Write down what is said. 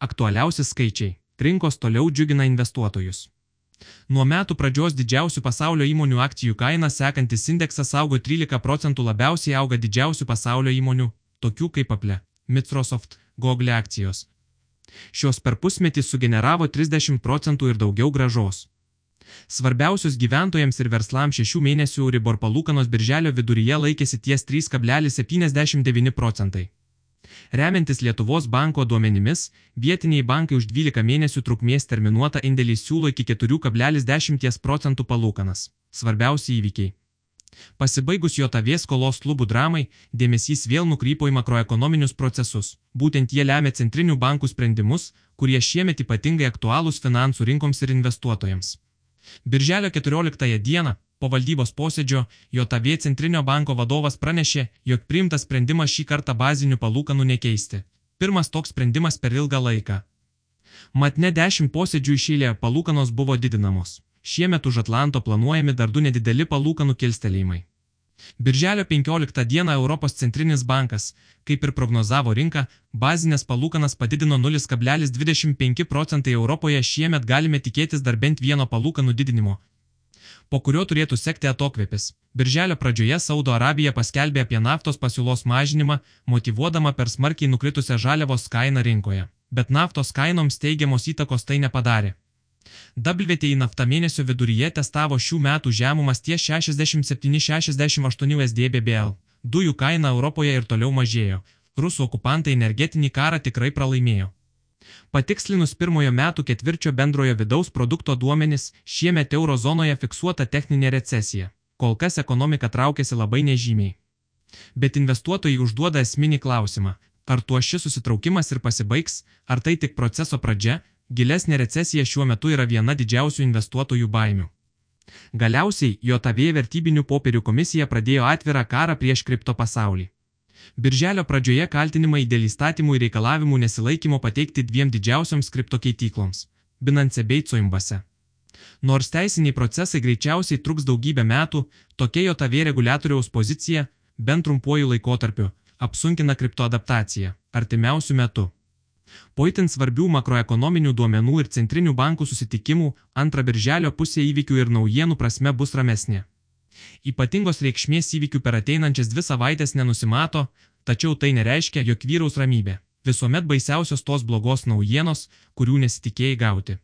Aktualiausi skaičiai. Rinkos toliau džiugina investuotojus. Nuo metų pradžios didžiausių pasaulio įmonių akcijų kaina sekantis indeksas augo 13 procentų labiausiai auga didžiausių pasaulio įmonių, tokių kaip Apple, Microsoft, Google akcijos. Šios per pusmetį sugeneravo 30 procentų ir daugiau gražos. Svarbiausius gyventojams ir verslams šešių mėnesių Ribor palūkanos birželio viduryje laikėsi ties 3,79 procentai. Remiantis Lietuvos banko duomenimis, vietiniai bankai už 12 mėnesių trukmės terminuotą indėlį siūlo iki 4,10 procentų palūkanas. Svarbiausi įvykiai. Pasibaigus JAV skolos klubų dramai, dėmesys vėl nukrypo į makroekonominius procesus. Būtent jie lemia centrinių bankų sprendimus, kurie šiemet ypatingai aktualūs finansų rinkoms ir investuotojams. Birželio 14 dieną po valdybos posėdžio JAV Centrinio banko vadovas pranešė, jog priimtas sprendimas šį kartą bazinių palūkanų nekeisti. Pirmas toks sprendimas per ilgą laiką. Mat ne 10 posėdžių išėlė palūkanos buvo didinamos. Šiemet už Atlanto planuojami dar du nedideli palūkanų kilstelėjimai. Birželio 15 dieną Europos centrinis bankas, kaip ir prognozavo rinka, bazinės palūkanas padidino 0,25 procentai Europoje šiemet galime tikėtis dar bent vieno palūkanų didinimo, po kurio turėtų sekti atokvėpis. Birželio pradžioje Saudo Arabija paskelbė apie naftos pasiūlos mažinimą, motivuodama per smarkiai nukritusią žaliavos kainą rinkoje. Bet naftos kainoms teigiamos įtakos tai nepadarė. WTI nafta mėnesio viduryje testavo šių metų žemumas ties 67-68 SDBBL. Dujų kaina Europoje ir toliau mažėjo. Rusų okupantai energetinį karą tikrai pralaimėjo. Patikslinus pirmojo metų ketvirčio bendrojo vidaus produkto duomenis, šiemet eurozonoje fiksuota techninė recesija. Kol kas ekonomika traukiasi labai nežymiai. Bet investuotojai užduoda esminį klausimą, ar tuo šis susitraukimas ir pasibaigs, ar tai tik proceso pradžia, Gilesnė recesija šiuo metu yra viena didžiausių investuotojų baimių. Galiausiai JAV vertybinių popierių komisija pradėjo atvirą karą prieš kripto pasaulį. Birželio pradžioje kaltinimai dėl įstatymų ir reikalavimų nesilaikymo pateikti dviem didžiausioms kripto keitykloms - Binance bei Coinbase. Nors teisiniai procesai greičiausiai truks daugybę metų, tokia JAV reguliatoriaus pozicija, bent trumpuoju laikotarpiu, apsunkina kripto adaptaciją artimiausių metų. Po itin svarbių makroekonominių duomenų ir centrinių bankų susitikimų, antrą birželio pusė įvykių ir naujienų prasme bus ramesnė. Ypatingos reikšmės įvykių per ateinančias dvi savaitės nenusimato, tačiau tai nereiškia, jog vyraus ramybė. Visuomet baisiausios tos blogos naujienos, kurių nesitikėjai gauti.